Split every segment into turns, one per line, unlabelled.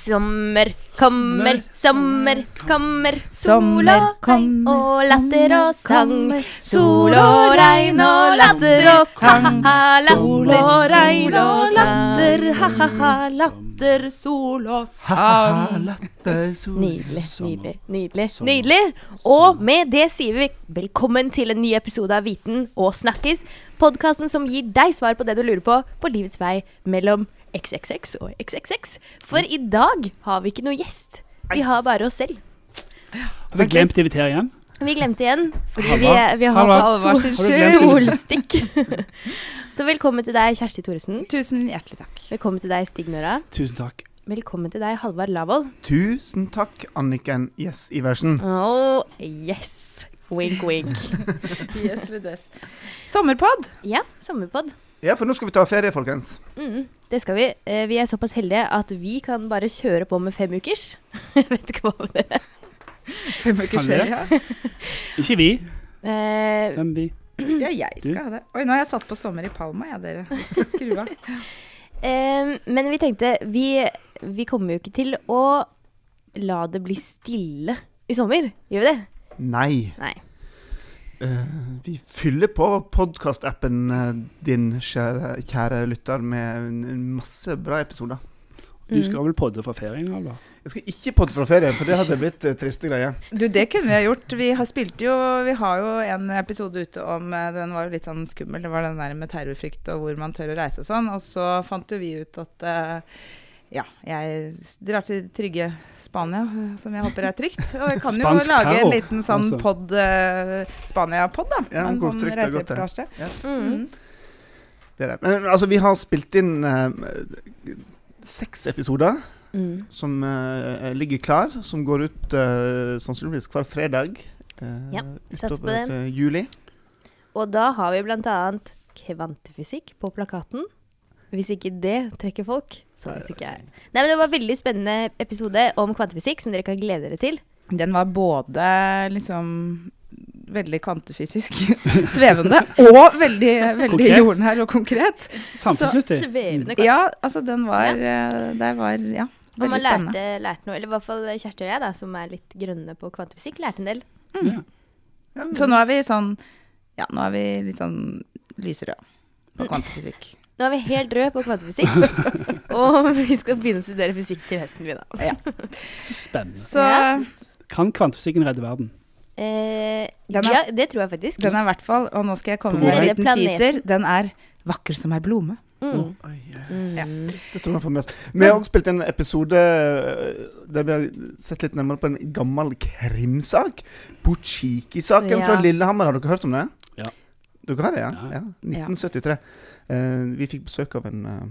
Sommer kommer, sommer kommer. Sol og regn og latter og sang.
Sol og regn og latter og sang. Sol og regn og latter, ha-ha-ha, latter, sol og sang.
Nydelig, nydelig, nydelig. Nydelig. Og med det sier vi velkommen til en ny episode av Viten og Snakkis. Podkasten som gir deg svar på det du lurer på på livets vei mellom XXX og XXX. For i dag har vi ikke noe gjest. Vi har bare oss selv.
Har vi glemt å invitere igjen?
Vi glemte igjen, fordi vi, vi har
hatt
fått sol, solstikk. Så velkommen til deg, Kjersti Thoresen.
Tusen hjertelig takk.
Velkommen til deg, Stig Nora.
Tusen takk.
Velkommen til deg, Halvard Lavoll.
Tusen takk, Anniken Yes Iversen.
Oh, yes. Wink, wink.
Yes, Sommerpod.
Ja, sommerpod.
Ja, for nå skal vi ta ferie, folkens.
Mm, det skal vi. Eh, vi er såpass heldige at vi kan bare kjøre på med fem ukers. Jeg vet ikke hva det er.
Fem ukers
Kan vi
ferie.
Ikke vi.
Eh,
Hvem vi?
Ja, jeg skal ha det. Oi, nå har jeg satt på sommer i Palma, jeg, dere. Vi skal skru av.
eh, men vi tenkte vi, vi kommer jo ikke til å la det bli stille i sommer. Gjør vi det?
Nei.
Nei.
Eh, vi fyller på podkastappen din, kjære, kjære lytter, med masse bra episoder.
Du skal vel podde fra ferien? Eller?
Jeg skal ikke podde fra ferien, for det hadde blitt eh, triste greier.
Du, det kunne vi ha gjort. Vi har spilt jo Vi har jo en episode ute om eh, Den var jo litt sånn skummel. Det var den der med terrorfrykt og hvor man tør å reise og sånn. Og så fant jo vi ut at eh, ja, jeg drar til trygge Spania, eh, som jeg håper er trygt. Og jeg kan jo lage en liten sånn
altså.
pod, uh, Spania-pod, da.
Ja,
en sånn
er.
reisereportasje.
Mm.
Mm.
Det er det. Men altså, vi har spilt inn uh, seks episoder
Mm.
som uh, ligger klar, som går ut sannsynligvis hver fredag
Ja,
utover juli.
Og da har vi annet kvantefysikk på plakaten. Hvis ikke det trekker folk, så vet ikke jeg. Nei, men Det var en veldig spennende episode om kvantefysikk som dere kan glede dere til.
Den var både liksom veldig kvantefysisk svevende og veldig, veldig jordnær og konkret.
Samfunnsnyttig.
Svevende kvant.
Ja, altså den var ja. Der var ja,
Og man
spennende.
lærte, lærte noe, eller i hvert fall Kjersti og jeg, da, som er litt grønne på kvantefysikk, lærte en del.
Ja.
Så nå er vi sånn Ja, nå er vi litt sånn lysrøde på kvantefysikk.
Nå er vi helt røde på kvantefysikk, og vi skal begynne å studere fysikk til hesten vi da.
Så spennende.
Så
Ja.
Kan kvantefysikken redde verden?
Eh,
er-
ja, det tror jeg faktisk.
den er i hvert fall Og nå skal jeg komme med en liten
Planeten.
teaser. Den er vakker som ei blome.
mm.
Oh, yeah.
Mm.
Ja.
jeg med. Vi har også spilt en episode eh, der vi har sett litt nærmere på en gammel krimsak. Butsjiki-saken
Ja.
fra Lillehammer. Har dere hørt om det? Dere har det, ja?
Ja.
ja. 1973. Eh, vi fikk besøk av en, eh,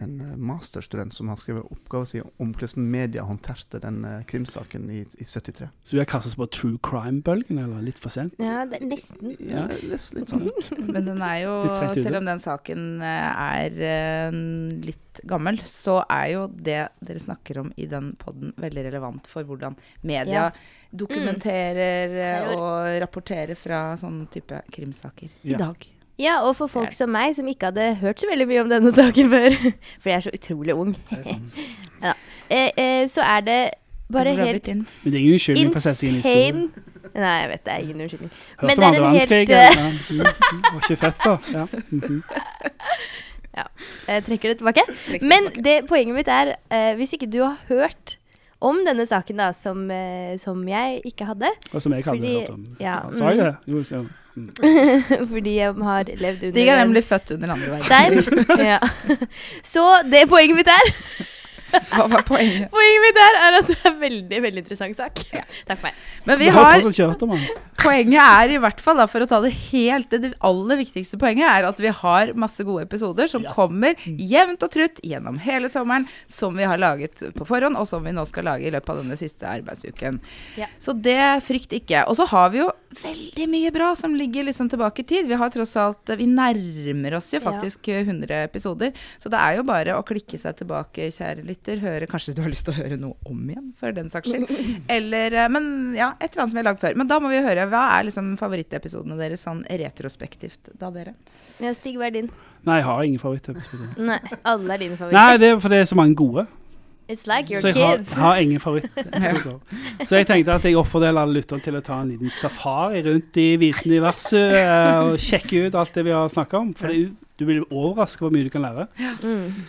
en eh, masterstudent som har skrevet oppgave si om hvordan media håndterte den eh, krimsaken i, i 73.
Så vi har kastet oss på true crime-bølgen, eller litt for sent?
Ja, det nesten.
Ja, det er litt, litt sånn.
Men den er jo, selv om den saken eh, er litt gammel, så er jo det dere snakker om i den podden veldig relevant for hvordan media
Ja.
dokumenterer
mm.
Og rapporterer fra sånne type krimsaker
Ja.
i dag.
Ja, og for folk som meg, som ikke hadde hørt så veldig mye om denne saken før, for jeg er så utrolig ung,
er
eh, eh, så er det bare helt
inn?
Men det er ingen unnskyldning for å sette seg inn i historien.
Nei, jeg vet det er ingen unnskyldning.
Hørte
Men
om
det er
andre
en helt,
verdenskrig?
eh,
Ja. Mm, mm, Var ikke født da. Ja. mhm.
Jeg trekker det tilbake. Men det, poenget mitt er, eh, hvis ikke du har hørt om denne saken, da, som, eh, som jeg ikke hadde,
Og som jeg hadde
Fordi-
hørt om.
ja,
Sa jeg
mm.
det? Jo, så, mm.
fordi jeg har levd under
Stig er nemlig født under andre verdenskrig.
ja. Så det poenget mitt er
Hva var poenget?
Poenget mitt her er at det er en veldig, veldig interessant sak. Takk for meg.
Men vi
har om.
Poenget er i hvert fall, da, for å ta det helt Det aller viktigste poenget er at vi har masse gode episoder som kommer jevnt og trutt gjennom hele sommeren, som vi har laget på forhånd, og som vi nå skal lage i løpet av denne siste arbeidsuken.
Ja.
Så det frykt ikke. Og så har vi jo veldig mye bra som ligger liksom tilbake i tid. Vi har tross alt Vi nærmer oss jo
Ja.
faktisk 100 episoder, så det er jo bare å klikke seg tilbake, kjære lytter. Høre Kanskje du har lyst til å høre noe om igjen, for den saks skyld. Eller eh, Men ja, et eller annet som vi har lagd før. Men da må vi høre. Hva er liksom favorittepisodene deres sånn retrospektivt, da, dere?
Ja, Stig, hva er din?
Nei, jeg har ingen favorittepisoder.
Nei, alle er dine favoritter.
Nei, det er fordi det er så mange gode.
It's like your
Så jeg har,
kids.
har ingen favorittepisoder. Så jeg tenkte at jeg oppfordeler alle lytterne til å ta en liten safari rundt i vitenuniverset eh, og sjekke ut alt det vi har snakka om. For det, du blir overraska hvor mye du kan lære.
Mm.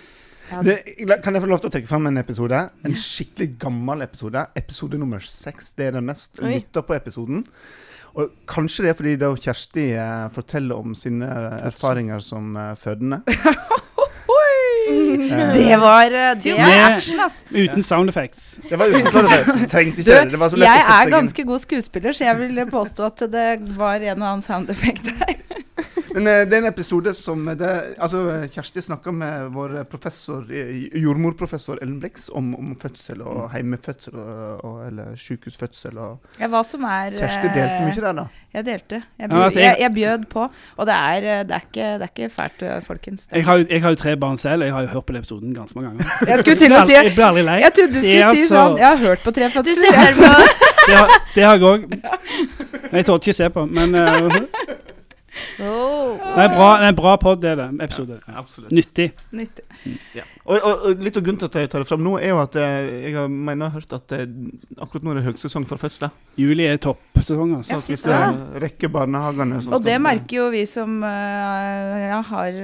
Det, kan jeg få lov til å trekke fram en episode? En skikkelig gammel episode. Episode nummer seks. Det er den mest lytta på episoden. Og kanskje det er fordi da Kjersti eh, forteller om sine eh, erfaringer som eh, fødende. Eh,
Det var eh, Det er
Med-
action, ass.
Uten sound effects.
Det var uten sånn effects. jeg trengte ikke det. Det var så lett
jeg
å sette
er
seg inn.
ganske god skuespiller, så jeg vil påstå at det var en og annen sound effect der.
Men eh, det er en episode som det, altså, Kjersti snakka med vår professor, eh, jordmorprofessor Ellen Blix om, om fødsel og heimefødsel og, og, eller sykehusfødsel. Og
Ja, hva som er
Kjersti delte
eh,
mye der, da.
Jeg delte. Jeg,
Ja,
bjød,
altså,
jeg,
jeg-
bjød på. Og det er, eh, det er, ikke, det er ikke fælt, eh, folkens.
Jeg har, jo, jeg har jo tre barn selv, og jeg har jo hørt på den episoden ganske mange ganger.
Jeg skulle til å si
Jeg blir aldri lei.
Jeg trodde du skulle si
altså-
sånn Jeg har hørt på tre
Du
fødsler.
Det har, det har jeg òg. Jeg torde ikke se på, men uh,
oh.
det er bra, det er en bra pod, det er det. Episode.
Ja,
Nyttig.
Nyttig.
Ja. Og, og, og litt av grunnen til at jeg tar det fram nå, er jo at eh, jeg har, mener, jeg har hørt at eh, akkurat nå er det høgsesong for fødsler.
Juli er toppsesong,
Så
altså.
Ja, vi
det
skal rekke barnehagene som
Og det merker jo vi som uh, ja, har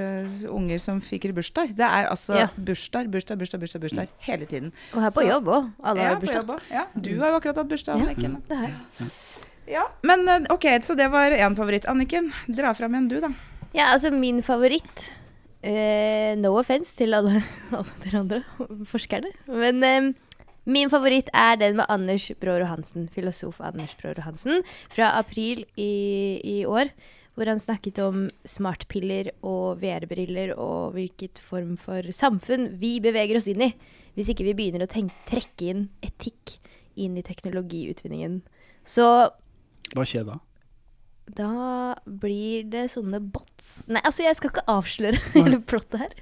unger som fiker i bursdag. Det er altså
Ja.
bursdag, bursdag, bursdag, bursdag, bursdag hele tiden.
Og her på
Så-
jobb òg. Alle
Ja,
har bursdag.
du har jo akkurat hatt bursdag,
Ja. Det har jeg.
Ja, men eh, OK, så det var én favoritt. Anniken, dra fram en du, da.
Ja, altså min favoritt uh, No offence til alle, alle dere andre forskerne. Men uh, min favoritt er den med Anders Brårud Hansen, filosof Anders Brårud Hansen, fra april i, i år. Hvor han snakket om smartpiller og VR-briller og hvilket form for samfunn vi beveger oss inn i. Hvis ikke vi begynner å trekke inn etikk inn i teknologiutvinningen. Så
Hva skjer da?
da blir det sånne bots Nei, altså jeg skal ikke avsløre hele plottet her.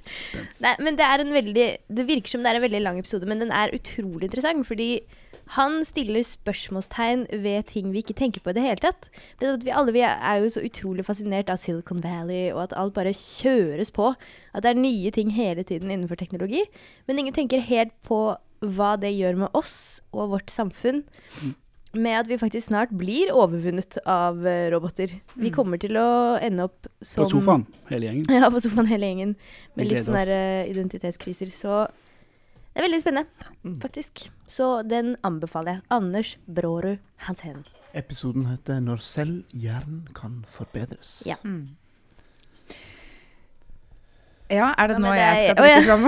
Nei, men det er en veldig Det virker som det er en veldig lang episode, men den er utrolig interessant. Fordi han stiller spørsmålstegn ved ting vi ikke tenker på i det hele tatt. Vi alle vi er jo så utrolig fascinert av Silicon Valley, og at alt bare kjøres på. At det er nye ting hele tiden innenfor teknologi. Men ingen tenker helt på hva det gjør med oss og vårt samfunn med at vi faktisk snart blir overvunnet av eh, roboter. Vi
Mm.
kommer til å ende opp som
På sofaen, hele gjengen.
Ja, på sofaen hele gjengen. Med litt sånne der, eh, identitetskriser. Så det er veldig spennende,
Mm.
faktisk. Så den anbefaler jeg. Anders Brårud Hansen.
Episoden heter 'Når selv hjernen kan forbedres'.
Ja.
Ja, er det
Ja,
nå
men
jeg skal
tenke oh,
ja. fram?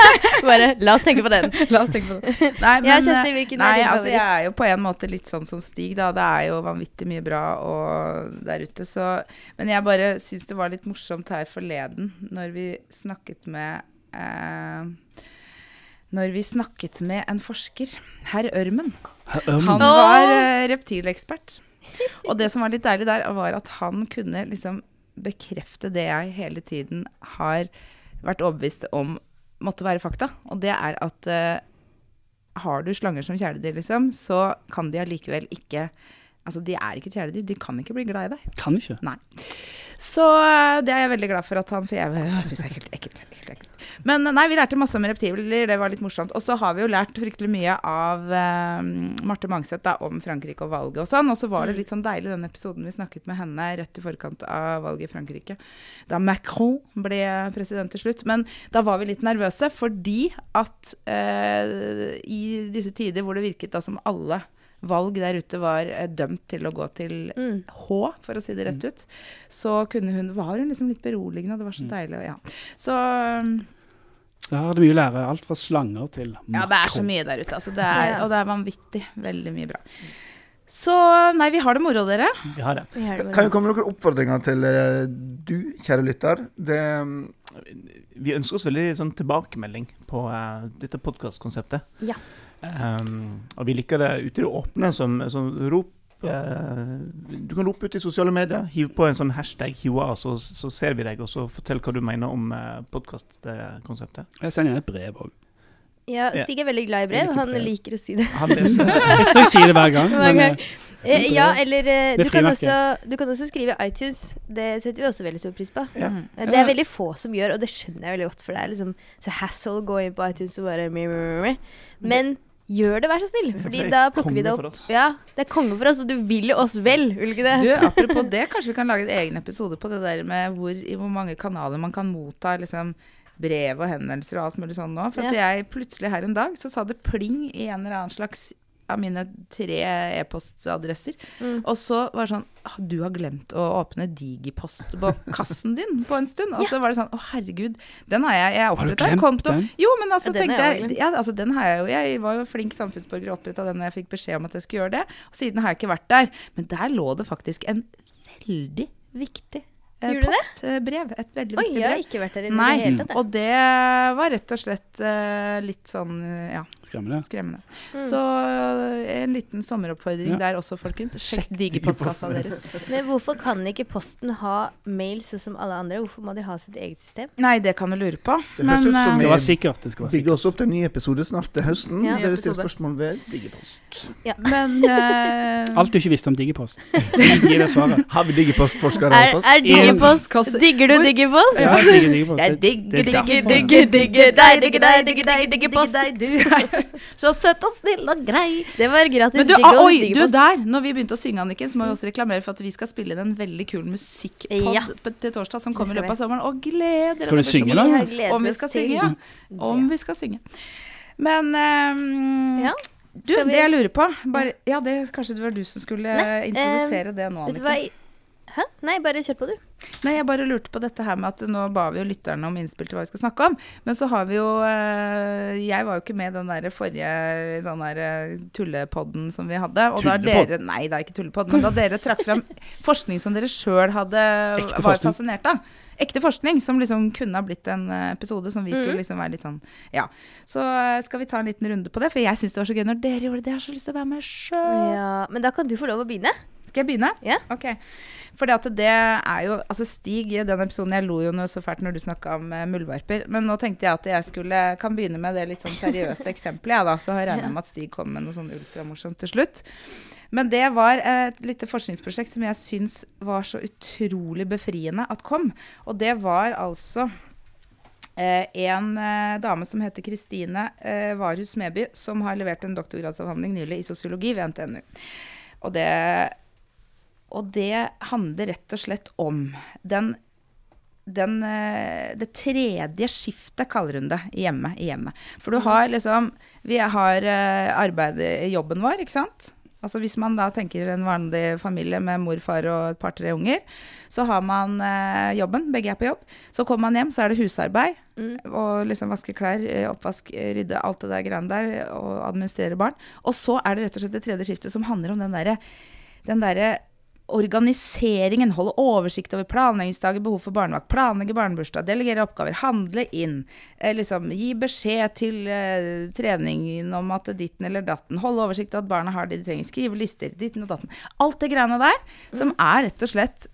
Bare la oss tenke på den.
La oss tenke på den. Nei,
Ja, Kjersti, hvilken
nei,
er din
altså, jeg er jo på en måte litt sånn som Stig, da. Det er jo vanvittig mye bra og der ute, så Men jeg bare syns det var litt morsomt her forleden, når vi snakket med eh, Når vi snakket med en forsker, herr Ørmen.
Herr Ørmen.
Han var eh, reptilekspert. Og det som var litt deilig der, var at han kunne liksom bekrefte det jeg hele tiden har vært overbevist om måtte være fakta. Og det er at uh, har du slanger som kjæledyr, liksom, så kan de allikevel ikke Altså, de er ikke kjæledyr. De kan ikke bli glad i deg.
Kan ikke. Nei.
Så eh, det er jeg veldig glad for at han For jeg, jeg syns det er helt ekkelt. Men nei, vi lærte masse om reptiler. Det var litt morsomt. Og så har vi jo lært fryktelig mye av uh, Marte Mangseth da, om Frankrike og valget og sånn. Og så var det litt sånn deilig den episoden vi snakket med henne rett i forkant av valget i Frankrike. Da Macron ble president til slutt. Men da var vi litt nervøse fordi at uh, i disse tider hvor det virket da som alle valg der ute var eh, dømt til å gå til
Mm.
H, for å si det rett ut, så kunne hun, var hun liksom litt beroligende, og det var så deilig. Ja. Så
Der har du mye å lære. Alt fra slanger til
ja, det er så mye der ute. Altså, det er, og det er vanvittig. Veldig mye bra. Så nei, vi har det moro, dere.
Vi har det.
Vi har det
Kan jo komme med noen oppfordringer til uh, du, kjære lytter. Det, mm, vi ønsker oss veldig sånn tilbakemelding på uh, dette podkastkonseptet.
Ja.
Um, og vi liker det ute i det åpne som, som rop. Eh, du kan rope ut i sosiale medier. Hiv på en sånn hashtag HiWA, så, så ser vi deg. Og så fortell hva du mener om uh, podkastkonseptet.
Jeg sender et brev òg.
Ja, Stig er veldig glad i brev. Han
brev.
liker å si det.
Han leser
Jeg skal si det hver gang.
Hver
Men,
gang.
eh,
Eh, ja, eller eh, du kan, også, du kan også skrive iTunes. Det setter vi også veldig stor pris på.
Ja.
Mm.
Eh, Det er veldig få som gjør, og det skjønner jeg veldig godt, for det er liksom så hassle å gå inn på iTunes og bare meh. Men gjør det, vær så snill, Fordi
er
da plukker vi det opp. Ja, det er konge for oss, og du vil jo oss vel, vil du ikke
Du, apropos det, kanskje vi kan lage en egen episode på det der med hvor, i hvor mange kanaler man kan motta liksom, brev og henvendelser og alt mulig sånn nå. For at jeg plutselig her en dag så sa det pling i en eller annen slags av mine tre e-postadresser.
Mm.
Og så var det sånn «Ah, Du har glemt å åpne Digipost på kassen din på en stund. Og så var det sånn Å, herregud. Den har jeg. Jeg oppretta en konto.
den?
Jo, men altså,
den
tenkte
jeg
ja, altså, Den har jeg jo. Jeg var jo flink samfunnsborger og oppretta den da jeg fikk beskjed om at jeg skulle gjøre det. Og siden har jeg ikke vært der. Men der lå det faktisk en veldig viktig
Gjorde det?
post, det? brev. Et veldig
Oi,
viktig
jeg har ikke vært der inne i det hele tatt.
og det var rett og slett uh, litt sånn eh, ja,
Skremmende.
skremmende.
Mm.
Så eh, en liten sommeroppfordring
Ja.
der også, folkens. Sjekk digerpostkassa deres.
Men hvorfor kan ikke Posten ha mail sånn som alle andre? Hvorfor må de ha sitt eget system?
Nei, det kan du lure på.
Det
Men
høres ut som
eh,
Det skal være sikkert. Det skal være
Bygger
sikkert.
oss opp til en ny episode snart til høsten.
Ja.
det vil
stille
spørsmål ved Digipost. Ja.
Men uh,
Alt du ikke visste om Digipost. Gi det svaret.
Har vi Digipost-forskere
Er,
hos oss?
er Digipost
Postkasse-
Digger du Digipost?
Ja, digger Digipost.
Jeg digger,
er
digger, digger, digger deg, digger deg, digger deg,
digger
digger deg. Du så søt og snill og grei.
Det var gratis
Men du,
jingle.
ah, oi, du der! Når vi begynte å synge, Anniken, så må vi også reklamere for at vi skal spille inn en veldig kul musikkpod
Ja.
til torsdag som kommer i løpet av sommeren. Og gleder dere!
Skal du synge
nå?
da?
Om vi skal
til
synge, ja. Om vi skal synge. Men um,
Ja.
du,
vi-
det jeg lurer på bare, Ja, det kanskje det var du som skulle
Nei,
introdusere det nå? Anniken.
Hæ? Nei, bare kjør på, du.
Nei, jeg bare lurte på dette her med at nå ba vi jo lytterne om innspill til hva vi skal snakke om. Men så har vi jo eh, Jeg var jo ikke med i den der forrige sånn der eh, tullepodden som vi hadde. Og da dere Nei, det er ikke tullepodden, men da dere trakk fram forskning som dere sjøl hadde
Ekte
var fascinert av. Ekte forskning som liksom kunne ha blitt en eh, episode som vi skulle
Mhm.
liksom være litt sånn Ja. Så skal vi ta en liten runde på det, for jeg syns det var så gøy når dere gjorde det. Jeg har så lyst til å være med sjøl.
Ja, men da kan du få lov å begynne.
Skal jeg begynne?
Ja.
Ok. At det er jo Altså Stig, i den episoden Jeg lo jo noe så fælt når du snakka om uh, muldvarper. Men nå tenkte jeg at jeg skulle kan begynne med det litt sånn seriøse eksempelet, jeg, da. Så har jeg regna med at Stig kom med noe sånn ultramorsomt til slutt. Men det var et lite forskningsprosjekt som jeg syns var så utrolig befriende at kom. Og det var altså eh, en eh, dame som heter Kristine eh, Varhus Meby, som har levert en doktorgradsavhandling nylig i sosiologi ved NTNU. Og det, og det handler rett og slett om den, den eh, Det tredje skiftet, kaller hun det, i hjemmet. I hjemmet. For du har liksom Vi har arbeid, i jobben vår, ikke sant? Altså Hvis man da tenker en vanlig familie med mor, far og et par-tre unger, så har man eh, jobben, begge er på jobb. Så kommer man hjem, så er det husarbeid.
Mm.
Og liksom vaske klær, eh, oppvask, eh, rydde alt det der greiene der, og administrere barn. Og så er det rett og slett det tredje skiftet som handler om den derre den derre organiseringen, holde oversikt over planleggingsdager, behov for barnevakt, planlegge barnebursdag, delegere oppgaver, handle inn, eh, liksom gi beskjed til eh, treningen om at ditten eller datten, holde oversikt over at barna har det de trenger, skrive lister, ditten og datten. Alt det greiene der, som er rett og slett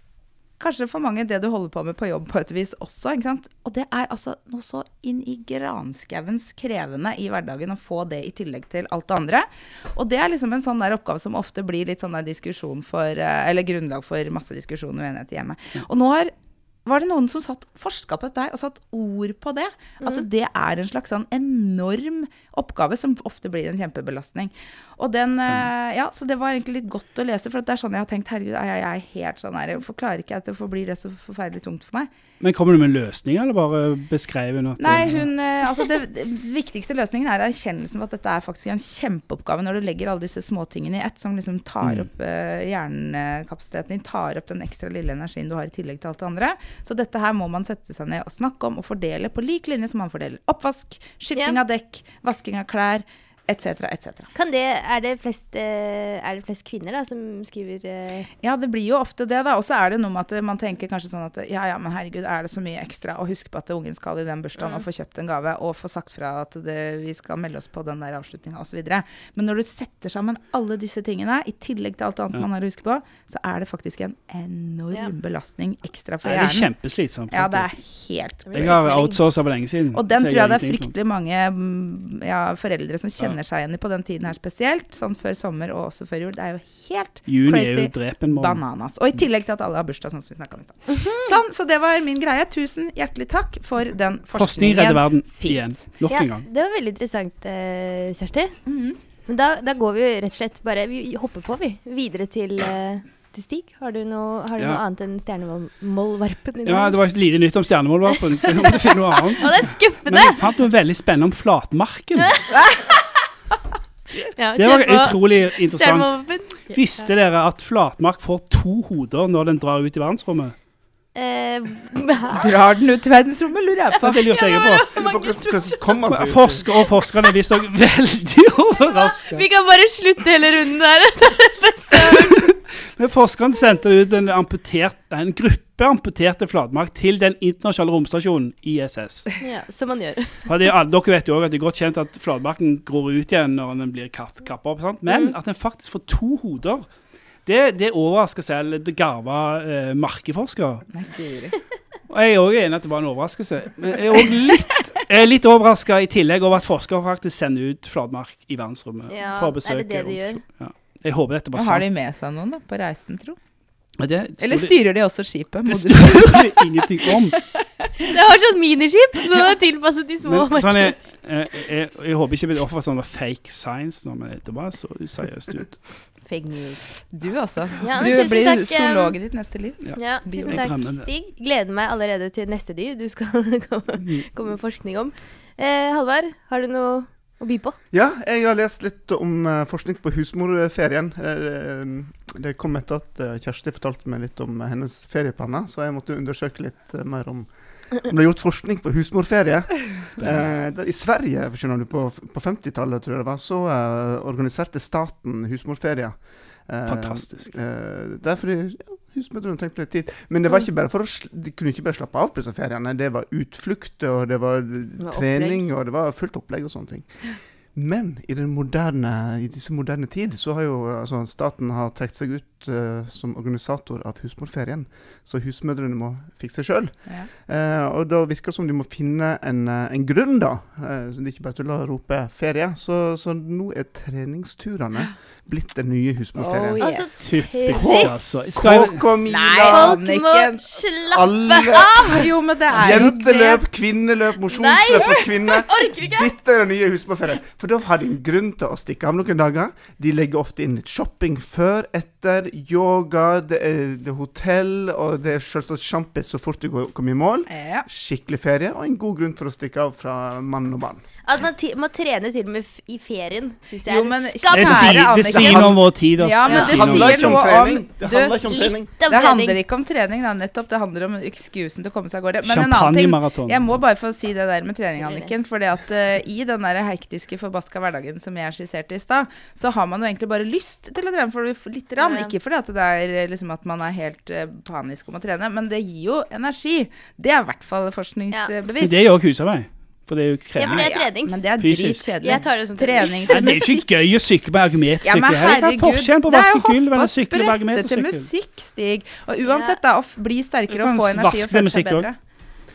Kanskje for mange det du holder på med på jobb på et vis også. ikke sant? Og det er altså noe så inn i granskauens krevende i hverdagen å få det i tillegg til alt det andre. Og det er liksom en sånn der oppgave som ofte blir litt sånn der diskusjon for eh, Eller grunnlag for masse diskusjon og uenighet hjemme. Og nå har var det noen som satt forska på dette her og satt ord på det. At det er en slags sånn enorm oppgave som ofte blir en kjempebelastning. Og den, eh, ja, Så det var egentlig litt godt å lese, for det er sånn jeg har tenkt Herregud, er jeg, jeg er helt sånn her Hvorfor klarer ikke jeg at det får bli det så forferdelig tungt for meg?
Men kommer du med en løsning, eller bare beskrev hun at
Nei, hun, eh, altså det, det viktigste løsningen er erkjennelsen av at dette er faktisk en kjempeoppgave når du legger alle disse småtingene i ett, som liksom tar
Mm.
opp uh, hjernekapasiteten din, tar opp den ekstra lille energien du har i tillegg til alt det andre. Så dette her må man sette seg ned og snakke om og fordele på lik linje som man fordeler oppvask, skifting av dekk, vasking av klær. Etc., etc.
Kan det, er, det flest, eh, er det flest kvinner da, som skriver eh,
Ja, det blir jo ofte det, da. Og så er det noe med at man tenker kanskje sånn at ja, ja, men herregud, er det så mye ekstra? Og husk på at ungen skal i den bursdagen og få kjøpt en gave, og få sagt fra at det, vi skal melde oss på den der avslutninga osv. Men når du setter sammen alle disse tingene, i tillegg til alt annet
Ja.
man har å huske på, så er det faktisk en enorm
Ja.
belastning ekstra for hjernen.
Det er kjempeslitsomt.
Ja, det er helt
Jeg har outsourca for lenge siden.
Og den tror jeg det er fryktelig mange mm, ja, foreldre som kjenner seg igjen i på den tiden her spesielt. Sånn før sommer og også før jul. Det er jo helt
Juni er jo
crazy bananas. Og i tillegg til at alle har bursdag, sånn som vi snakka om i stad. Sånn, så det var min greie. Tusen hjertelig takk for den
Forskning redder
forskningen.
verden
Fint.
igjen. Nok
ja,
en gang.
Det var veldig interessant, eh, Kjersti.
-hmm.
Men da, da går vi rett og slett bare Vi hopper på, vi. Videre til, uh Stig. Har du noe, har du
Ja.
noe annet enn stjernemålvarpen?
Ja, det var lite nytt om stjernemålvarpen, så jeg måtte finne noe annet.
Og det er skuffende!
Men jeg fant noe veldig spennende om flatmarken.
Ja,
Det var utrolig interessant. Visste dere at flatmark får to hoder når den drar ut i verdensrommet?
Eh,
Drar den ut i verdensrommet, lurer jeg på.
Det lurte jeg på.
Hvordan- hvordan kommer man seg ut?
Forsker og forskerne er så veldig overraska.
vi kan bare slutte hele runden der. Det er det beste.
Men forskerne sendte ut en, amputert, en gruppe amputerte flatmark til den internasjonale romstasjonen ISS.
Ja, som man gjør.
For det alle- dere vet jo også at det er godt kjent at flatmarken gror ut igjen når den blir kapp, kappa opp. Sant? Men
Mm.
at den faktisk får to hoder, det, det overrasker selv det garva eh, markeforskere. Og jeg er òg enig at det var en overraskelse. Men jeg er òg litt, er litt overraska i tillegg over at forskere faktisk sender ut flatmark i verdensrommet.
Ja,
for å
er det
besøke
det de gjør?
romstasjonen. Ja. Jeg håper dette var
Og har de med seg noen da, på reisen, tro?
Det
Eller styrer de også skipet?
Det styrer de ingenting om.
Det har sånn miniskip, så det er tilpasset de små.
Men, sånn, jeg, jeg, jeg, jeg håper ikke jeg blir offer for sånn fake science nå, men det bare så useriøst ut.
Fake news.
Du også.
Ja,
du blir
takk, eh,
ditt neste liv.
Ja, tusen takk. Stig. Gleder meg allerede til neste dyr du skal komme,
Mm.
komme med forskning om. Eh, Halvard, har du noe å by på?
Ja, jeg har lest litt om eh, forskning på husmorferien. Eh, det kom etter at eh, Kjersti fortalte meg litt om hennes ferieplaner, så jeg måtte undersøke litt mer om om det er gjort forskning på husmorferie. Eh, I Sverige skjønner du, på, på 50-tallet tror jeg det var, så eh, organiserte staten husmorferie. Eh,
Fantastisk.
Eh, det er ja, husmødrene trengte litt tid. Men det var ikke bare for å de kunne ikke bare slappe av på disse feriene. Det var utflukter, og det var
var
trening, og det var fullt opplegg og sånne ting. Men i, den moderne, i disse moderne tid så har jo altså, staten har trukket seg ut eh, som organisator av husmorferien. Så husmødrene må fikse sjøl.
Ja.
Uh, og da virker det som de må finne en, eh, en grunn, da. Uh, så det er ikke bare til å rope ferie. Så, så nå er treningsturene blitt den nye husmorferien.
Oh, yes.
Altså,
Typisk, altså. Skal jeg,
Kåk og Mila,
Nei,
Folk må slappe
av
Jo, men det er
jenteløp, kvinneløp, mosjonsløp for kvinner. Dette er den nye husmorferien. For da har de en grunn til å stikke av noen dager. De legger ofte inn litt shopping før, etter, yoga, det er, det er hotell, og det er selvsagt sjampis så fort du går- kommer i mål.
Ja.
Skikkelig ferie, og en god grunn for å stikke av fra mann og barn.
At man man må trene til og med f i ferien, syns jeg
Jo, men
skal
det. Sier, det sier noe om vår tid. Altså.
Ja, men det
Det handler
sier
ikke om trening. Det handler ikke om trening.
Det handler ikke om trening, da, nettopp. Det handler om excusen til å komme seg av gårde. Men en annen ting. Jeg må bare få si det der med trening, Anniken. For det at uh, i den der hektiske, forbaska hverdagen som jeg skisserte i stad, så har man jo egentlig bare lyst til å trene for litt. Rann.
Ja.
Ikke fordi at det er eh, liksom at man er helt uh, panisk om å trene, men det gir jo energi. Det er i hvert fall forskningsbevisst.
det gjør husarbeid. For det er jo
Ja, for det er trening.
Men det er dritkjedelig.
Jeg tar det som trening.
Trening
Nei,
til
det er jo ikke gøy å sykle på ergometersykkel.
Ja,
heller. Hva er
herregud,
forskjellen på å
det er
vaske
å hoppe
gulv
og
eller sykle på
sprette til musikk, Stig. Og uansett, da, å bli sterkere og få energi og føle seg
musikk også.
bedre.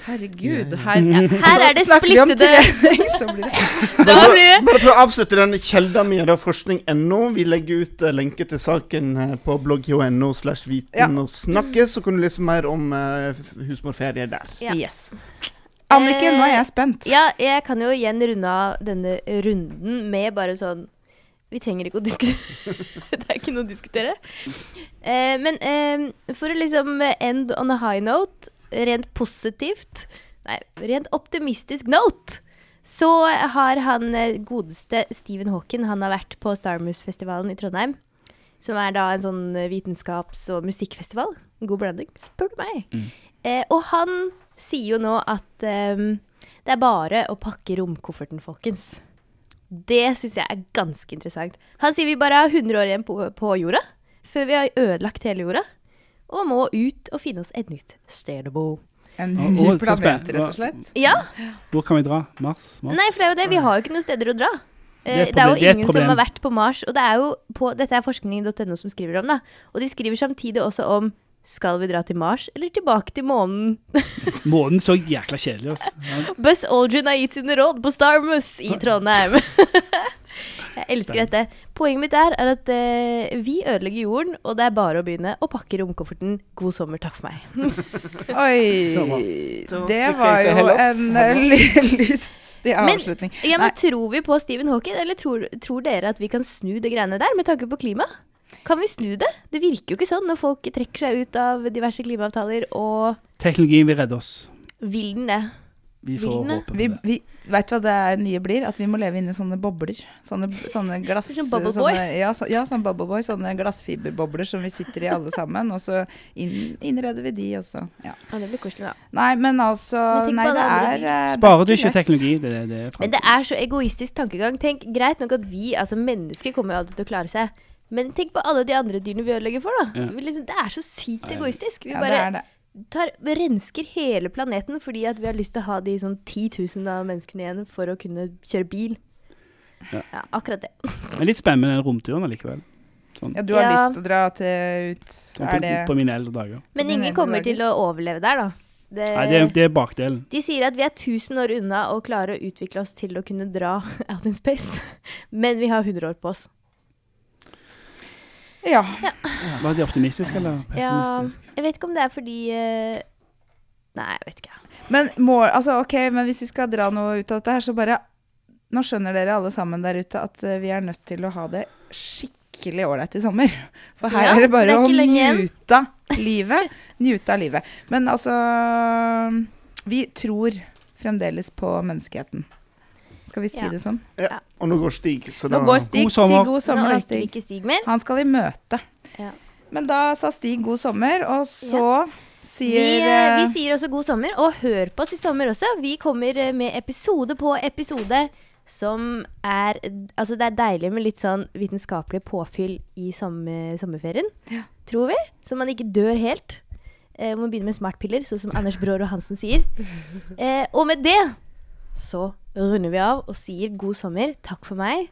Herregud.
Ja,
Her,
Her er det
snakker vi om
splittede
trening, så blir det
Bare for, bare for å avslutte den kjelda mi, da, forskning.no. Vi legger ut uh, lenke til saken uh, på blogg.no slash viten
Ja.
og snakkes, så kan du lese mer om uh, husmorferie der.
Ja.
Yes. Anniken, nå er jeg spent.
Ja, jeg kan jo igjen runde av denne runden med bare sånn Vi trenger ikke å diskutere. det er ikke noe å diskutere. Eh, men eh, for å liksom end on a high note, rent positivt Nei, rent optimistisk note, så har han eh, godeste Stephen Hawking Han har vært på Starmus-festivalen i Trondheim. Som er da en sånn vitenskaps- og musikkfestival. God blanding, spør du meg.
Mm.
Eh, og han sier jo nå at um, det er bare å pakke romkofferten, folkens. Det syns jeg er ganske interessant. Han sier vi bare har 100 år igjen på, på jorda, før vi har ødelagt hele jorda, og må ut og finne oss et nytt sted å bo.
En ny
så
planet, rett og slett.
Ja,
Hvor kan vi dra? Mars? Mars?
nei, for det er jo det. Vi har jo ikke noen steder å dra.
Det er
Eh, Det er jo
ingen det er
som har vært på Mars. Og det er jo på, dette er forskning.no som skriver om det. Og de skriver samtidig også om skal vi dra til Mars eller tilbake til månen?
Månen så jækla kjedelig ut. Ja.
Buzz Aldrin har gitt sine råd på Starmus i Trondheim. Jeg elsker dette. Poenget mitt er, er at eh, vi ødelegger jorden, og det er bare å begynne å pakke romkofferten. God sommer, takk for meg.
Oi. Det var jo en lystig avslutning.
Men-.
Ja,
men Tror vi på Stephen Hawking, eller tror, tror dere at vi kan snu det greiene der med tanke på klima? Kan vi snu det? Det virker jo ikke sånn når folk trekker seg ut av diverse klimaavtaler, og
Teknologien vil redde oss.
vil den det?
Vi får håpe på
Vi,
det.
vi, vet du hva det nye blir? At vi må leve inni sånne bobler. Sånne, sånne glass...
Sånn bubble boy?
Sånne, ja, så, ja, sånn bubble boy. Sånne glassfiberbobler som vi sitter i alle sammen. Og så inn, innreder vi de, også. ja.
Ja, det blir koselig, da.
Nei, men altså
Men
Nei, det er eh, det er
Sparer du
ikke
teknologi? Det, det, det
Men det er så egoistisk tankegang. Tenk, Greit nok at vi, altså mennesker, kommer jo alltid til å klare seg. Men tenk på alle de andre dyrene vi ødelegger for, da.
Ja.
Vi liksom, det er så sykt egoistisk. Vi
Ja, det
bare
er det.
tar, rensker hele planeten fordi at vi har lyst til å ha de sånn 10 000 av menneskene igjen for å kunne kjøre bil.
Ja.
Ja, akkurat det.
det er litt spennende med den romturen allikevel. Sånn,
Ja, du har
Ja.
lyst til å dra til ut
sånn
Er
på,
det
på mine eldre dager.
Men ingen kommer til å overleve der, da. Det,
Nei, det, er- det er bakdelen.
De sier at vi er 1000 år unna å klare å utvikle oss til å kunne dra out in space. Men vi har 100 år på oss.
Ja.
Var de optimistiske eller
Ja, jeg vet ikke om det er fordi eh, Nei, jeg vet ikke.
Men, må, altså, okay, men hvis vi skal dra noe ut av dette her, så bare Nå skjønner dere alle sammen der ute at eh, vi er nødt til å ha det skikkelig ålreit i sommer. For her
Ja,
er det bare
det er
å
ikke lenge igjen.
njute av livet. Njute av livet. Men altså Vi tror fremdeles på menneskeheten. Skal vi si
Ja.
det sånn?
Ja. Og nå går Stig, så
Nå
da
går Stig.
God sommer.
Si god
Nå
sommer, nå
orker vi ikke Stig mer.
Han skal i møte.
Ja.
Men da sa Stig god sommer, og så
Vi,
sier
vi, vi
eh,
sier også god sommer, og hør på oss i sommer også. Vi kommer eh, med episode på episode som er Altså, det er deilig med litt sånn vitenskapelig påfyll i sommer, sommerferien,
Ja.
tror vi. Så man ikke dør helt. Eh, må begynne med smartpiller, sånn som Anders Brår og Hansen sier. Eh, og med det så runder vi av og sier god sommer. Takk for meg.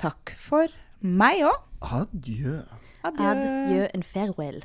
takk for meg òg.
Adjø.
Adjø.
Adjø en farewell.